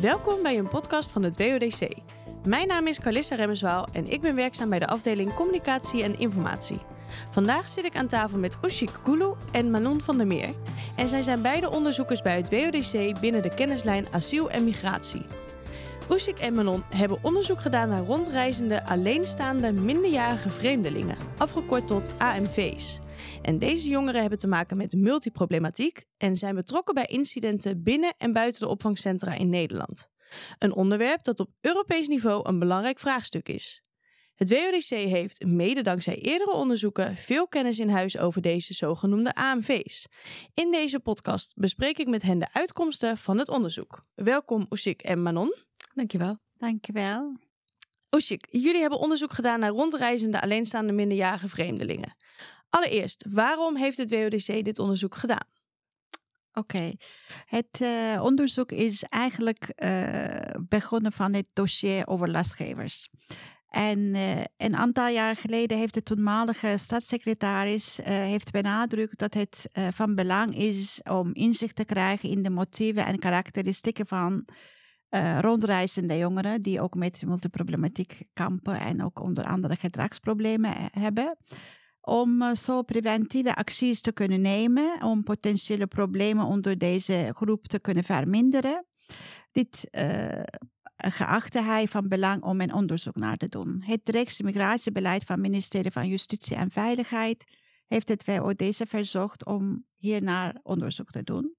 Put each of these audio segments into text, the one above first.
Welkom bij een podcast van het WODC. Mijn naam is Carlissa Remmeswaal en ik ben werkzaam bij de afdeling Communicatie en Informatie. Vandaag zit ik aan tafel met Ushik Kulu en Manon van der Meer. En zij zijn beide onderzoekers bij het WODC binnen de kennislijn Asiel en Migratie. Ushik en Manon hebben onderzoek gedaan naar rondreizende alleenstaande minderjarige vreemdelingen, afgekort tot AMV's. En deze jongeren hebben te maken met multiproblematiek en zijn betrokken bij incidenten binnen en buiten de opvangcentra in Nederland. Een onderwerp dat op Europees niveau een belangrijk vraagstuk is. Het WODC heeft, mede dankzij eerdere onderzoeken, veel kennis in huis over deze zogenoemde AMV's. In deze podcast bespreek ik met hen de uitkomsten van het onderzoek. Welkom Oesik en Manon. Dankjewel. Dankjewel. Oesik, jullie hebben onderzoek gedaan naar rondreizende alleenstaande minderjarige vreemdelingen. Allereerst, waarom heeft het WODC dit onderzoek gedaan? Oké, het uh, onderzoek is eigenlijk uh, begonnen van het dossier over lastgevers. En uh, een aantal jaar geleden heeft de toenmalige staatssecretaris heeft benadrukt dat het van belang is om inzicht te krijgen in de motieven en karakteristieken van rondreizende jongeren die ook met multiproblematiek kampen en ook onder andere gedragsproblemen hebben om uh, zo preventieve acties te kunnen nemen om potentiële problemen onder deze groep te kunnen verminderen. Dit uh, geachte hij van belang om een onderzoek naar te doen. Het rechtsmigratiebeleid van het ministerie van Justitie en Veiligheid heeft het WODC verzocht om hiernaar onderzoek te doen.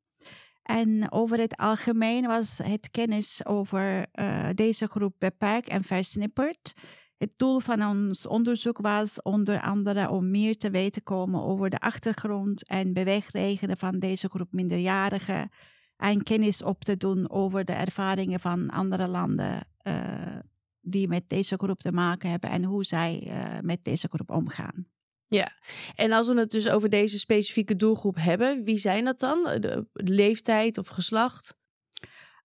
En over het algemeen was het kennis over uh, deze groep beperkt en versnipperd. Het doel van ons onderzoek was onder andere om meer te weten komen over de achtergrond en beweegredenen van deze groep minderjarigen en kennis op te doen over de ervaringen van andere landen uh, die met deze groep te maken hebben en hoe zij uh, met deze groep omgaan. Ja, en als we het dus over deze specifieke doelgroep hebben, wie zijn dat dan? De leeftijd of geslacht?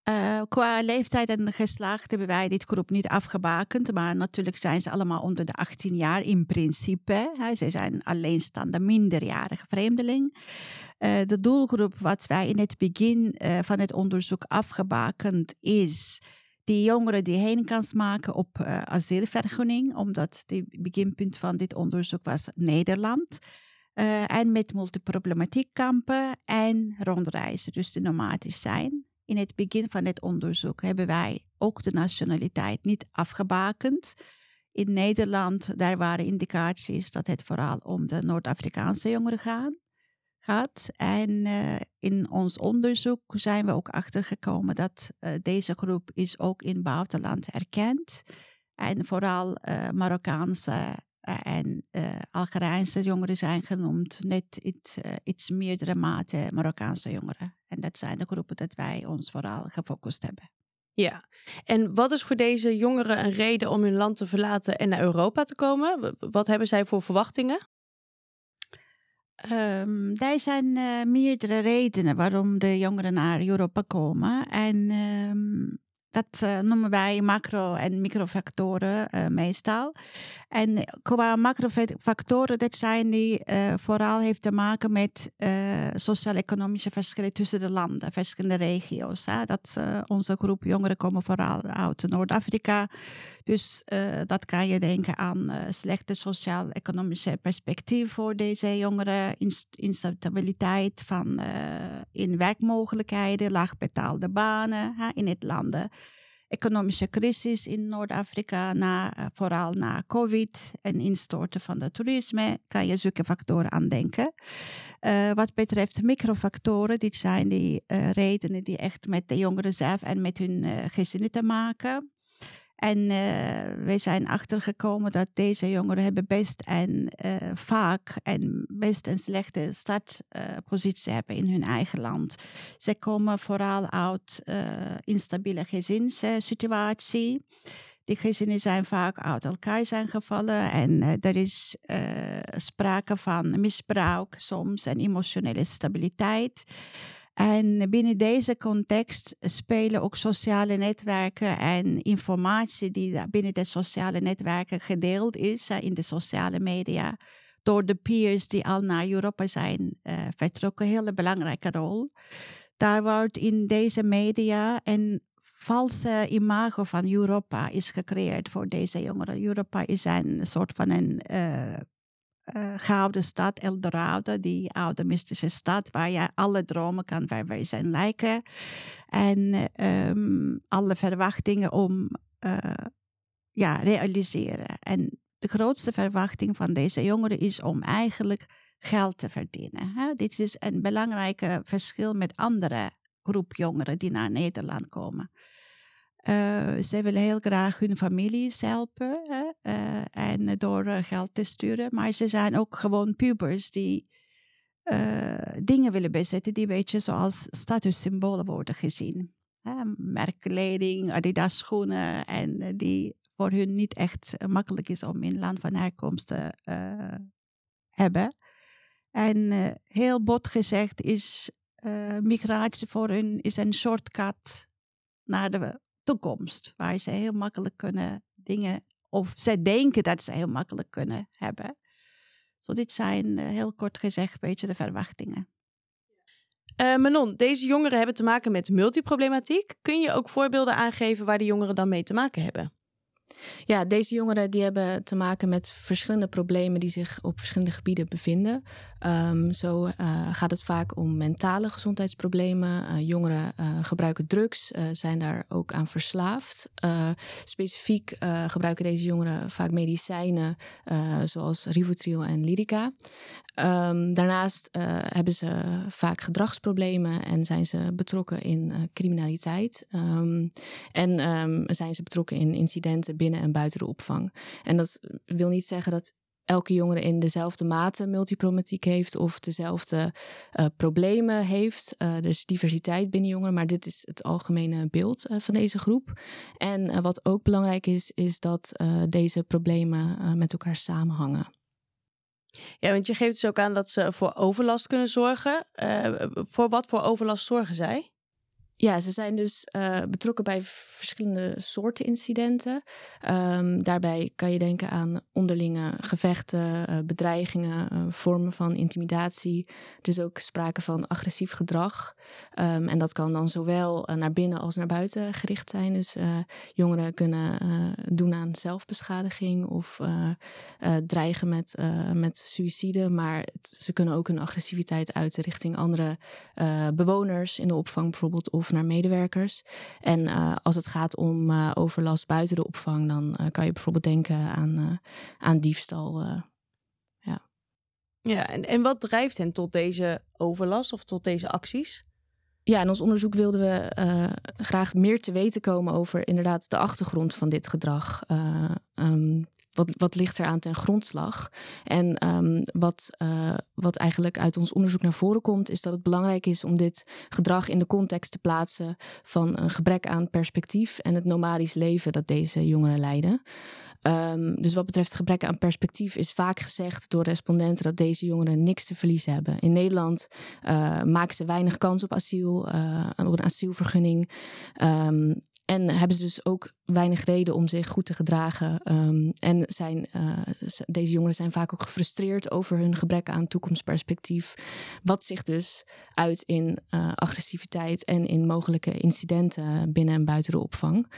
Uh, qua leeftijd en geslacht hebben wij dit groep niet afgebakend, maar natuurlijk zijn ze allemaal onder de 18 jaar in principe. Ze zijn alleenstaande minderjarige vreemdeling. Uh, de doelgroep wat wij in het begin uh, van het onderzoek afgebakend is die jongeren die heenkans maken op asielvergunning, omdat het beginpunt van dit onderzoek was Nederland. en met multiproblematiek kampen en rondreizen, dus de nomadisch zijn in het begin van het onderzoek hebben wij ook de nationaliteit niet afgebakend. In Nederland, daar waren indicaties dat het vooral om de Noord-Afrikaanse jongeren gaat. En uh, in ons onderzoek zijn we ook achtergekomen dat uh, deze groep is ook in buitenland erkend. En vooral uh, Marokkaanse en Algerijnse jongeren zijn genoemd, net iets, iets meerdere mate Marokkaanse jongeren. En dat zijn de groepen dat wij ons vooral gefocust hebben. Ja, en wat is voor deze jongeren een reden om hun land te verlaten en naar Europa te komen? Wat hebben zij voor verwachtingen? Um, er zijn uh, meerdere redenen waarom de jongeren naar Europa komen. En dat uh, noemen wij macro- en microfactoren uh, meestal. En qua macrofactoren, dat zijn die uh, vooral heeft te maken met sociaal-economische verschillen tussen de landen, verschillende regio's. Hè? Dat onze groep jongeren komen vooral uit Noord-Afrika. Dus dat kan je denken aan slechte sociaal-economische perspectief voor deze jongeren, instabiliteit van in werkmogelijkheden, laagbetaalde banen hè, in het landen economische crisis in Noord-Afrika, na, uh, vooral na COVID en instorten van het toerisme, kan je zulke factoren aan denken. Uh, wat betreft microfactoren, dit zijn die uh, redenen die echt met de jongeren zelf en met hun gezinnen te maken en uh, wij zijn achtergekomen dat deze jongeren hebben best en uh, vaak en best een slechte startpositie hebben in hun eigen land. Ze komen vooral uit instabiele gezinssituatie. Die gezinnen zijn vaak uit elkaar zijn gevallen en er is sprake van misbruik soms en emotionele stabiliteit. En binnen deze context spelen ook sociale netwerken en informatie die binnen de sociale netwerken gedeeld is in de sociale media door de peers die al naar Europa zijn uh, vertrokken, een hele belangrijke rol. Daar wordt in deze media een valse imago van Europa is gecreëerd voor deze jongeren. Europa is een soort van een uh, gouden stad, Eldorado, die oude mystische stad waar je alle dromen kan verwezen lijken. En um, alle verwachtingen om uh, ja, realiseren. En de grootste verwachting van deze jongeren is om eigenlijk geld te verdienen. Hè? Dit is een belangrijk verschil met andere groep jongeren die naar Nederland komen. Uh, ze willen heel graag hun families helpen hè, uh, en door geld te sturen. Maar ze zijn ook gewoon pubers die dingen willen bezetten die een beetje zoals statussymbolen worden gezien. merkkleding, Adidas schoenen en die voor hun niet echt makkelijk is om in land van herkomst te hebben. En heel bot gezegd is migratie voor hun is een shortcut naar de toekomst, waar ze heel makkelijk kunnen dingen, of zij denken dat ze heel makkelijk kunnen hebben. Zo, dit zijn uh, heel kort gezegd een beetje de verwachtingen. Uh, Manon, deze jongeren hebben te maken met multiproblematiek. Kun je ook voorbeelden aangeven waar de jongeren dan mee te maken hebben? Ja, deze jongeren die hebben te maken met verschillende problemen die zich op verschillende gebieden bevinden. Um, zo uh, gaat het vaak om mentale gezondheidsproblemen. Uh, jongeren uh, gebruiken drugs, zijn daar ook aan verslaafd. specifiek gebruiken deze jongeren vaak medicijnen zoals Rivotril en Lyrica. Um, daarnaast hebben ze vaak gedragsproblemen en zijn ze betrokken in criminaliteit. Um, en zijn ze betrokken in incidenten binnen en buiten de opvang. En dat wil niet zeggen dat elke jongere in dezelfde mate multiproblematiek heeft of dezelfde uh, problemen heeft. Uh, dus diversiteit binnen jongeren, maar dit is het algemene beeld van deze groep. En wat ook belangrijk is, is dat deze problemen met elkaar samenhangen. Ja, want je geeft dus ook aan dat ze voor overlast kunnen zorgen. voor wat voor overlast zorgen zij? Ja, ze zijn dus uh, betrokken bij verschillende soorten incidenten. Um, daarbij kan je denken aan onderlinge gevechten, uh, bedreigingen, uh, vormen van intimidatie. Dus ook sprake van agressief gedrag. Um, en dat kan dan zowel naar binnen als naar buiten gericht zijn. Dus jongeren kunnen doen aan zelfbeschadiging of dreigen met, met suïcide. Maar ze kunnen ook hun agressiviteit uiten richting andere bewoners in de opvang bijvoorbeeld. Of naar medewerkers. En uh, als het gaat om uh, overlast buiten de opvang, dan uh, kan je bijvoorbeeld denken aan, aan diefstal. ja. ja, en, en wat drijft hen tot deze overlast of tot deze acties? Ja, in ons onderzoek wilden we graag meer te weten komen over inderdaad de achtergrond van dit gedrag. Um, wat, wat ligt er aan ten grondslag? En um, wat, uh, wat eigenlijk uit ons onderzoek naar voren komt, is dat het belangrijk is om dit gedrag in de context te plaatsen van een gebrek aan perspectief en het nomadisch leven dat deze jongeren leiden. Um, dus wat betreft gebrek aan perspectief is vaak gezegd door respondenten dat deze jongeren niks te verliezen hebben. In Nederland uh, maken ze weinig kans op asiel, uh, op een asielvergunning. Um, en hebben ze dus ook weinig reden om zich goed te gedragen. Um, en zijn, uh, deze jongeren zijn vaak ook gefrustreerd over hun gebrek aan toekomstperspectief. Wat zich dus uit in uh, agressiviteit en in mogelijke incidenten binnen en buiten de opvang.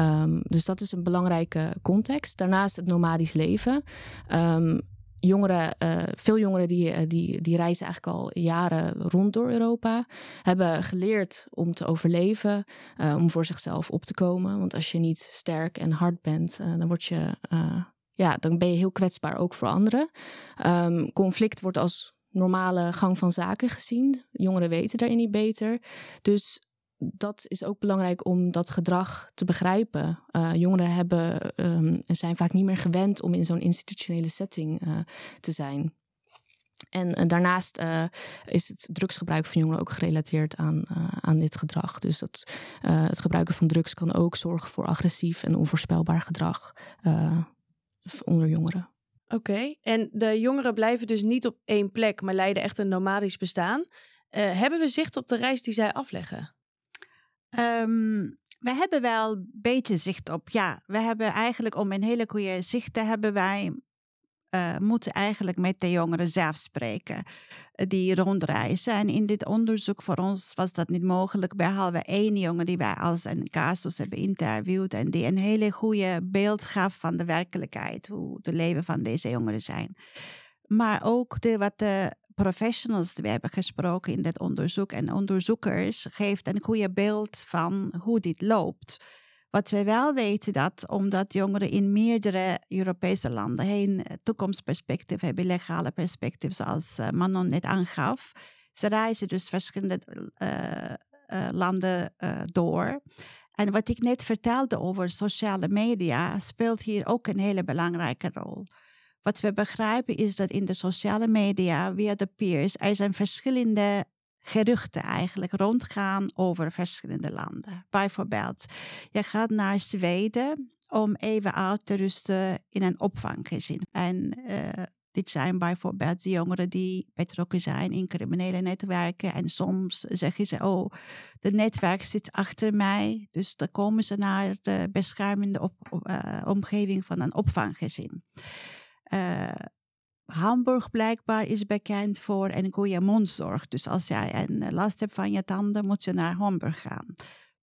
Um, dus dat is een belangrijke context. Daarnaast het nomadisch leven. Um, jongeren, uh, veel jongeren die, uh, die, die reizen eigenlijk al jaren rond door Europa. Hebben geleerd om te overleven, uh, om voor zichzelf op te komen. Want als je niet sterk en hard bent, dan word je, ja, dan ben je heel kwetsbaar ook voor anderen. Um, conflict wordt als normale gang van zaken gezien. Jongeren weten daarin niet beter. Dus dat is ook belangrijk om dat gedrag te begrijpen. Uh, jongeren hebben, um, zijn vaak niet meer gewend om in zo'n institutionele setting uh, te zijn. En, daarnaast uh, is het drugsgebruik van jongeren ook gerelateerd aan, aan dit gedrag. Dus dat, het gebruiken van drugs kan ook zorgen voor agressief en onvoorspelbaar gedrag onder jongeren. Oké, en de jongeren blijven dus niet op één plek, maar leiden echt een nomadisch bestaan. hebben we zicht op de reis die zij afleggen? Um, we hebben wel een beetje zicht op. Ja, we hebben eigenlijk om een hele goede zicht te hebben wij uh, moeten eigenlijk met de jongeren zelf spreken die rondreizen. En in dit onderzoek voor ons was dat niet mogelijk, behalve één jongen die wij als een casus hebben interviewd en die een hele goede beeld gaf van de werkelijkheid, hoe de leven van deze jongeren zijn. Maar ook de, wat de professionals die we hebben gesproken in dit onderzoek en onderzoekers geeft een goede beeld van hoe dit loopt. Wat we wel weten dat omdat jongeren in meerdere Europese landen een toekomstperspectief hebben, legale perspectief, zoals uh, Manon net aangaf. Ze reizen dus verschillende uh, landen door. En wat ik net vertelde over sociale media speelt hier ook een hele belangrijke rol. Wat we begrijpen is dat in de sociale media, via de peers, er zijn verschillende geruchten eigenlijk rondgaan over verschillende landen. Bijvoorbeeld, je gaat naar Zweden om even uit te rusten in een opvanggezin. En uh, dit zijn bijvoorbeeld de jongeren die betrokken zijn in criminele netwerken. En soms zeggen ze, oh, de netwerk zit achter mij. Dus dan komen ze naar de beschermende op, uh, omgeving van een opvanggezin. Uh, Hamburg blijkbaar is bekend voor een goede mondzorg. Dus als jij een eh, last hebt van je tanden, moet je naar Hamburg gaan.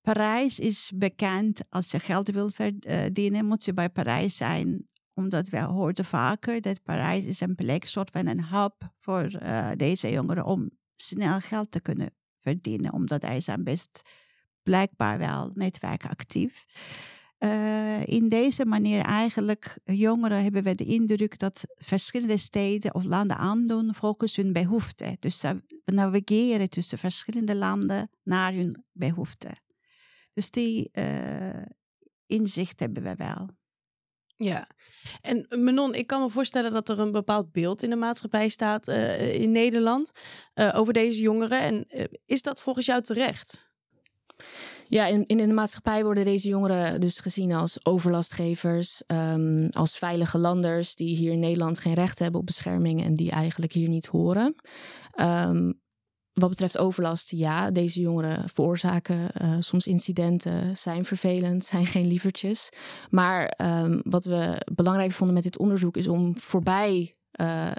Parijs is bekend als je geld wil verdienen, moet je bij Parijs zijn. Omdat we hoorden vaker dat Parijs is een plek, soort van een hub voor deze jongeren om snel geld te kunnen verdienen. Omdat hij zijn best blijkbaar wel netwerk actief. Uh, in deze manier eigenlijk, jongeren hebben we de indruk dat verschillende steden of landen aandoen volgens hun behoeften. Dus ze navigeren tussen verschillende landen naar hun behoeften. Dus die uh, inzicht hebben we wel. Ja, en Menon, ik kan me voorstellen dat er een bepaald beeld in de maatschappij staat in Nederland over deze jongeren. En is dat volgens jou terecht? Ja, in, in de maatschappij worden deze jongeren dus gezien als overlastgevers, um, als veilige landers die hier in Nederland geen recht hebben op bescherming en die eigenlijk hier niet horen. Um, wat betreft overlast, ja, deze jongeren veroorzaken uh, soms incidenten, zijn vervelend, zijn geen lievertjes. Maar um, wat we belangrijk vonden met dit onderzoek is om voorbij uh,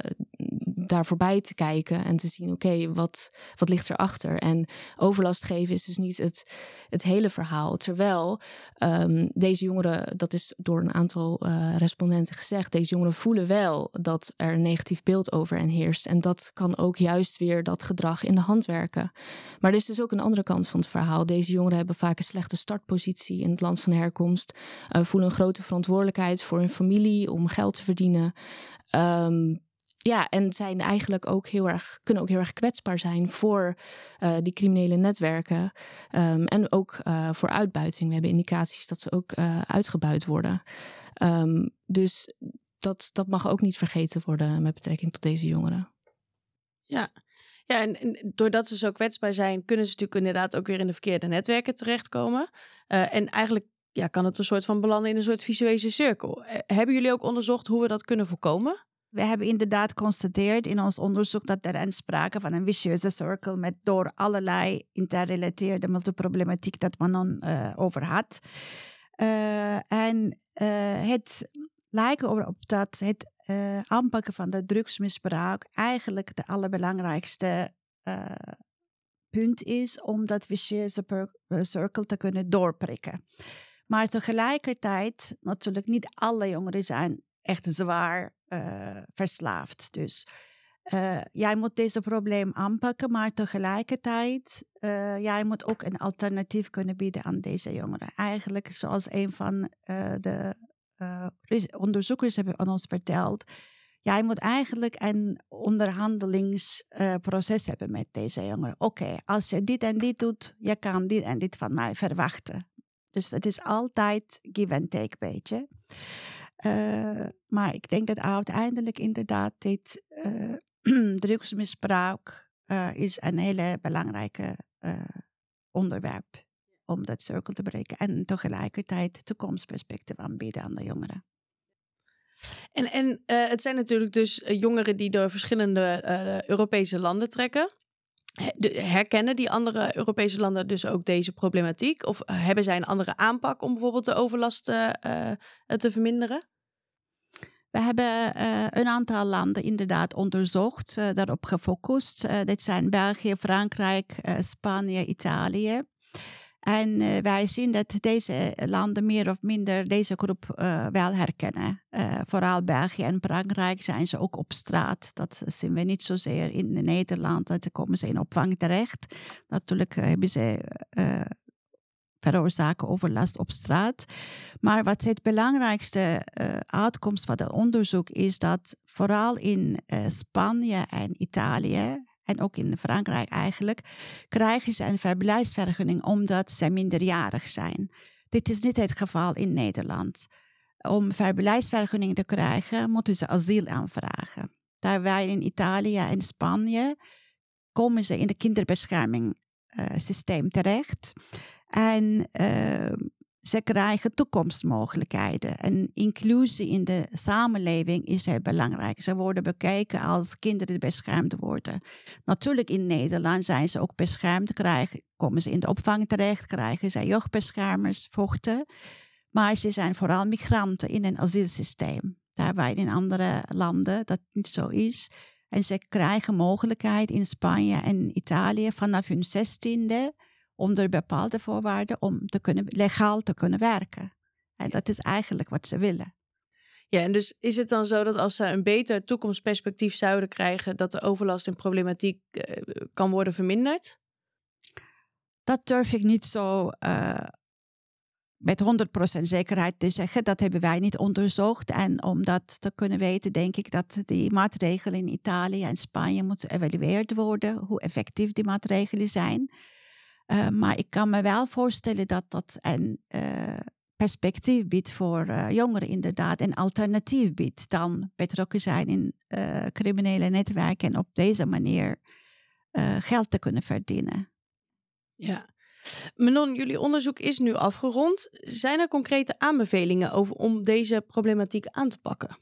daar voorbij te kijken en te zien, oké, wat, wat ligt erachter? En overlast geven is dus niet het, het hele verhaal. Terwijl um, deze jongeren, dat is door een aantal uh, respondenten gezegd, deze jongeren voelen wel dat er een negatief beeld over hen heerst. En dat kan ook juist weer dat gedrag in de hand werken. Maar er is dus ook een andere kant van het verhaal. Deze jongeren hebben vaak een slechte startpositie in het land van herkomst, uh, voelen een grote verantwoordelijkheid voor hun familie om geld te verdienen. Um, ja, en zijn eigenlijk ook heel erg, kunnen ook heel erg kwetsbaar zijn voor uh, die criminele netwerken. Um, en ook uh, voor uitbuiting. We hebben indicaties dat ze ook uh, uitgebuit worden. Um, dus dat, dat mag ook niet vergeten worden met betrekking tot deze jongeren. Ja, ja, en, doordat ze zo kwetsbaar zijn, kunnen ze natuurlijk inderdaad ook weer in de verkeerde netwerken terechtkomen. En eigenlijk ja, kan het een soort van belanden in een soort visuele cirkel. hebben jullie ook onderzocht hoe we dat kunnen voorkomen? We hebben inderdaad geconstateerd in ons onderzoek dat er een sprake van een vicieuze cirkel met door allerlei interrelateerde multiproblematiek dat Manon uh, over had. Uh, en uh, het lijkt erop dat het aanpakken van de drugsmisbruik eigenlijk de allerbelangrijkste punt is om dat vicieuze cirkel te kunnen doorprikken. Maar tegelijkertijd, natuurlijk niet alle jongeren zijn echt zwaar uh, verslaafd. Dus uh, jij moet deze probleem aanpakken, maar tegelijkertijd, uh, jij moet ook een alternatief kunnen bieden aan deze jongeren. Eigenlijk zoals een van de onderzoekers hebben aan ons verteld, jij moet eigenlijk een onderhandelingsproces hebben met deze jongeren. Oké, als je dit en dit doet, je kan dit en dit van mij verwachten. Dus het is altijd give and take, beetje. Uh, maar ik denk dat uiteindelijk inderdaad dit uh, drugsmisbruik uh, is een hele belangrijke onderwerp om dat cirkel te breken. En tegelijkertijd toekomstperspectief aanbieden aan de jongeren. En, en het zijn natuurlijk dus jongeren die door verschillende Europese landen trekken. Herkennen die andere Europese landen dus ook deze problematiek? Of hebben zij een andere aanpak om bijvoorbeeld de overlast uh, te verminderen? We hebben een aantal landen inderdaad onderzocht, daarop gefocust. Dit zijn België, Frankrijk, Spanje, Italië. En wij zien dat deze landen meer of minder deze groep wel herkennen. vooral België en Frankrijk zijn ze ook op straat. Dat zien we niet zozeer in Nederland. Dat komen ze in opvang terecht. Natuurlijk hebben ze veroorzaken overlast op straat. Maar wat het belangrijkste uitkomst van het onderzoek is dat vooral in Spanje en Italië en ook in Frankrijk eigenlijk, krijgen ze een verblijfsvergunning omdat ze minderjarig zijn. Dit is niet het geval in Nederland. Om verblijfsvergunning te krijgen, moeten ze asiel aanvragen. Terwijl in Italië en Spanje komen ze in het kinderbeschermingssysteem uh, terecht. En uh, ze krijgen toekomstmogelijkheden. En inclusie in de samenleving is heel belangrijk. Ze worden bekeken als kinderen die beschermd worden. Natuurlijk in Nederland zijn ze ook beschermd, krijgen, komen ze in de opvang terecht, krijgen ze jeugdbeschermers, vochten. Maar ze zijn vooral migranten in een asielsysteem. Daarbij in andere landen dat niet zo is. En ze krijgen mogelijkheid in Spanje en Italië vanaf hun zestiende onder bepaalde voorwaarden om te kunnen, legaal te kunnen werken. En dat is eigenlijk wat ze willen. Ja, en dus is het dan zo dat als ze een beter toekomstperspectief zouden krijgen, dat de overlast en problematiek uh, kan worden verminderd? Dat durf ik niet zo uh, met 100% zekerheid te zeggen. Dat hebben wij niet onderzocht. En om dat te kunnen weten, denk ik dat die maatregelen in Italië en Spanje moeten geëvalueerd worden, hoe effectief die maatregelen zijn. Uh, maar ik kan me wel voorstellen dat dat een uh, perspectief biedt voor uh, jongeren inderdaad. Een alternatief biedt dan betrokken zijn in criminele netwerken en op deze manier geld te kunnen verdienen. Ja. Menon, jullie onderzoek is nu afgerond. Zijn er concrete aanbevelingen over om deze problematiek aan te pakken?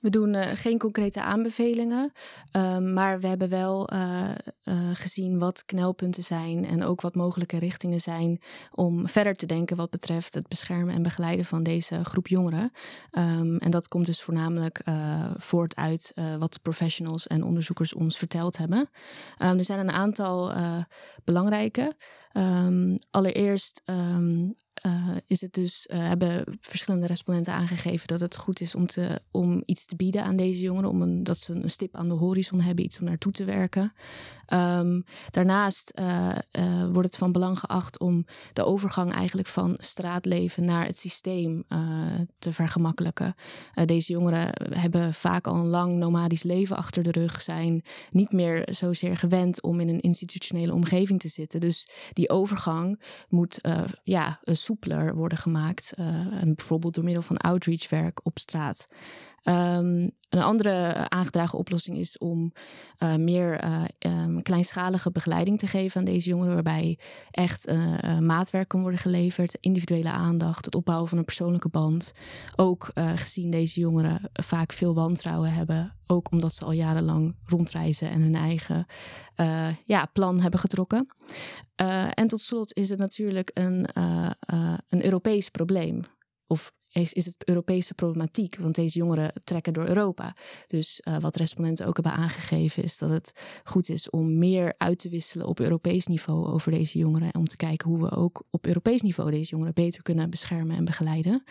We doen uh, geen concrete aanbevelingen, um, maar we hebben wel uh, uh, gezien wat knelpunten zijn en ook wat mogelijke richtingen zijn om verder te denken wat betreft het beschermen en begeleiden van deze groep jongeren. Um, en dat komt dus voornamelijk voort uit wat professionals en onderzoekers ons verteld hebben. Um, er zijn een aantal belangrijke. Um, allereerst um, uh, is het dus, uh, hebben verschillende respondenten aangegeven dat het goed is om, te, om iets te bieden aan deze jongeren, om dat ze een stip aan de horizon hebben, iets om naartoe te werken. Um, daarnaast uh, wordt het van belang geacht om de overgang eigenlijk van straatleven naar het systeem te vergemakkelijken. deze jongeren hebben vaak al een lang nomadisch leven achter de rug, zijn niet meer zozeer gewend om in een institutionele omgeving te zitten. Dus die overgang moet ja, soepeler worden gemaakt. en bijvoorbeeld door middel van outreachwerk op straat. Um, een andere aangedragen oplossing is om uh, meer uh, um, kleinschalige begeleiding te geven aan deze jongeren, waarbij echt uh, maatwerk kan worden geleverd, individuele aandacht, het opbouwen van een persoonlijke band. Ook gezien deze jongeren vaak veel wantrouwen hebben, ook omdat ze al jarenlang rondreizen en hun eigen ja, plan hebben getrokken. en tot slot is het natuurlijk een, een Europees probleem. Of is, is het Europese problematiek. Want deze jongeren trekken door Europa. Dus uh, wat respondenten ook hebben aangegeven is dat het goed is om meer uit te wisselen op Europees niveau over deze jongeren. En om te kijken hoe we ook op Europees niveau deze jongeren beter kunnen beschermen en begeleiden.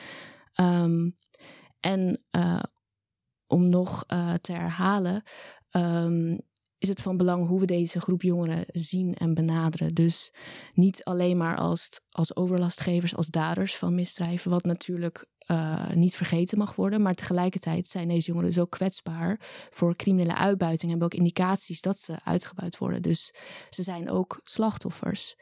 Um, en uh, om nog uh, te herhalen. Um, is het van belang hoe we deze groep jongeren zien en benaderen. Dus niet alleen maar als, als overlastgevers, als daders van misdrijven, wat natuurlijk uh, niet vergeten mag worden. Maar tegelijkertijd zijn deze jongeren zo kwetsbaar voor criminele uitbuiting. Hebben ook indicaties dat ze uitgebuit worden. Dus ze zijn ook slachtoffers.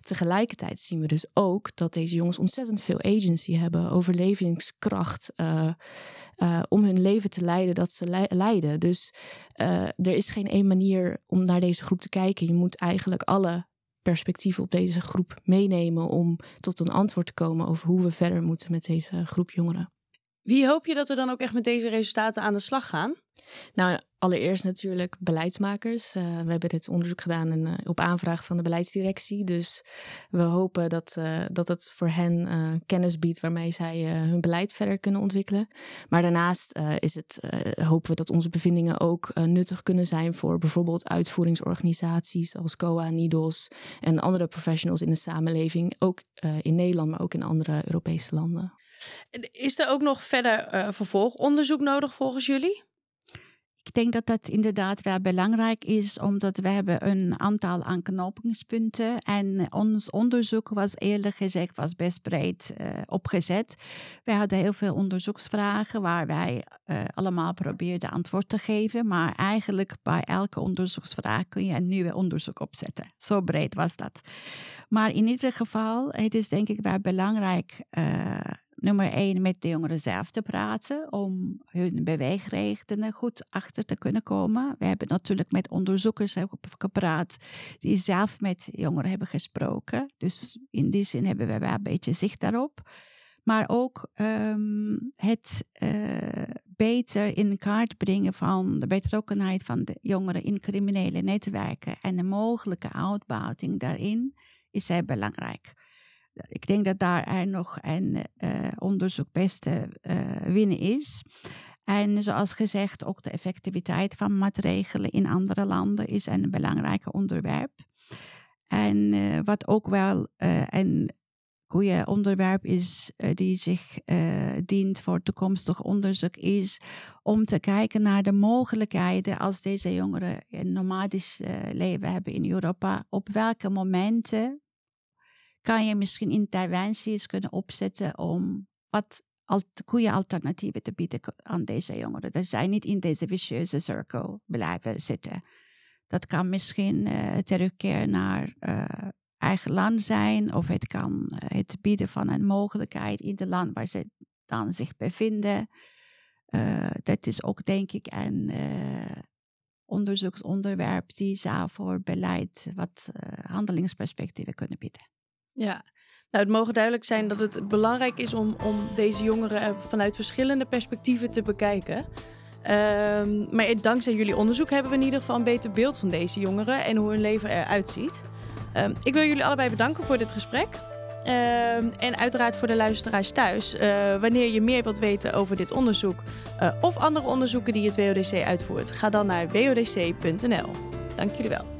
Tegelijkertijd zien we dus ook dat deze jongens ontzettend veel agency hebben, overlevingskracht uh, uh, om hun leven te leiden dat ze leiden. Dus er is geen één manier om naar deze groep te kijken. Je moet eigenlijk alle perspectieven op deze groep meenemen om tot een antwoord te komen over hoe we verder moeten met deze groep jongeren. Wie hoop je dat we dan ook echt met deze resultaten aan de slag gaan? Nou, allereerst natuurlijk beleidsmakers. Uh, we hebben dit onderzoek gedaan en, uh, op aanvraag van de beleidsdirectie. Dus we hopen dat, uh, dat het voor hen kennis biedt waarmee zij hun beleid verder kunnen ontwikkelen. Maar daarnaast is het, hopen we dat onze bevindingen ook nuttig kunnen zijn voor bijvoorbeeld uitvoeringsorganisaties als COA, NIDOS en andere professionals in de samenleving. Ook in Nederland, maar ook in andere Europese landen. Is er ook nog verder vervolgonderzook nodig volgens jullie? Ik denk dat dat inderdaad wel belangrijk is, omdat we hebben een aantal aanknopingspunten en ons onderzoek was eerlijk gezegd was best breed uh, opgezet. We hadden heel veel onderzoeksvragen waar wij uh, allemaal probeerden antwoord te geven, maar eigenlijk bij elke onderzoeksvraag kun je een nieuwe onderzoek opzetten. Zo breed was dat. Maar in ieder geval, het is denk ik wel belangrijk nummer één met de jongeren zelf te praten om hun beweegredenen goed achter te kunnen komen. We hebben natuurlijk met onderzoekers gepraat die zelf met jongeren hebben gesproken. Dus in die zin hebben we wel een beetje zicht daarop. Maar ook um, het uh, beter in kaart brengen van de betrokkenheid van de jongeren in criminele netwerken en de mogelijke uitbuiting daarin is heel belangrijk ik denk dat daar nog een uh, onderzoek best te uh, winnen is. En zoals gezegd, ook de effectiviteit van maatregelen in andere landen is een belangrijk onderwerp. En uh, wat ook wel een goede onderwerp is, die zich dient voor toekomstig onderzoek, is om te kijken naar de mogelijkheden als deze jongeren een nomadisch leven hebben in Europa. Op welke momenten kan je misschien interventies kunnen opzetten om wat goede alternatieven te bieden aan deze jongeren. Dat zij niet in deze vicieuze cirkel blijven zitten. Dat kan misschien uh, terugkeer naar uh, eigen land zijn, of het kan uh, het bieden van een mogelijkheid in het land waar ze dan zich bevinden. dat is ook, denk ik, een onderzoeksonderwerp die zou voor beleid wat handelingsperspectieven kunnen bieden. Ja, nou, het mogen duidelijk zijn dat het belangrijk is om, om deze jongeren vanuit verschillende perspectieven te bekijken. Um, maar dankzij jullie onderzoek hebben we in ieder geval een beter beeld van deze jongeren en hoe hun leven eruit ziet. Um, ik wil jullie allebei bedanken voor dit gesprek. Um, en uiteraard voor de luisteraars thuis. Uh, wanneer je meer wilt weten over dit onderzoek of andere onderzoeken die het WODC uitvoert, ga dan naar wodc.nl. Dank jullie wel.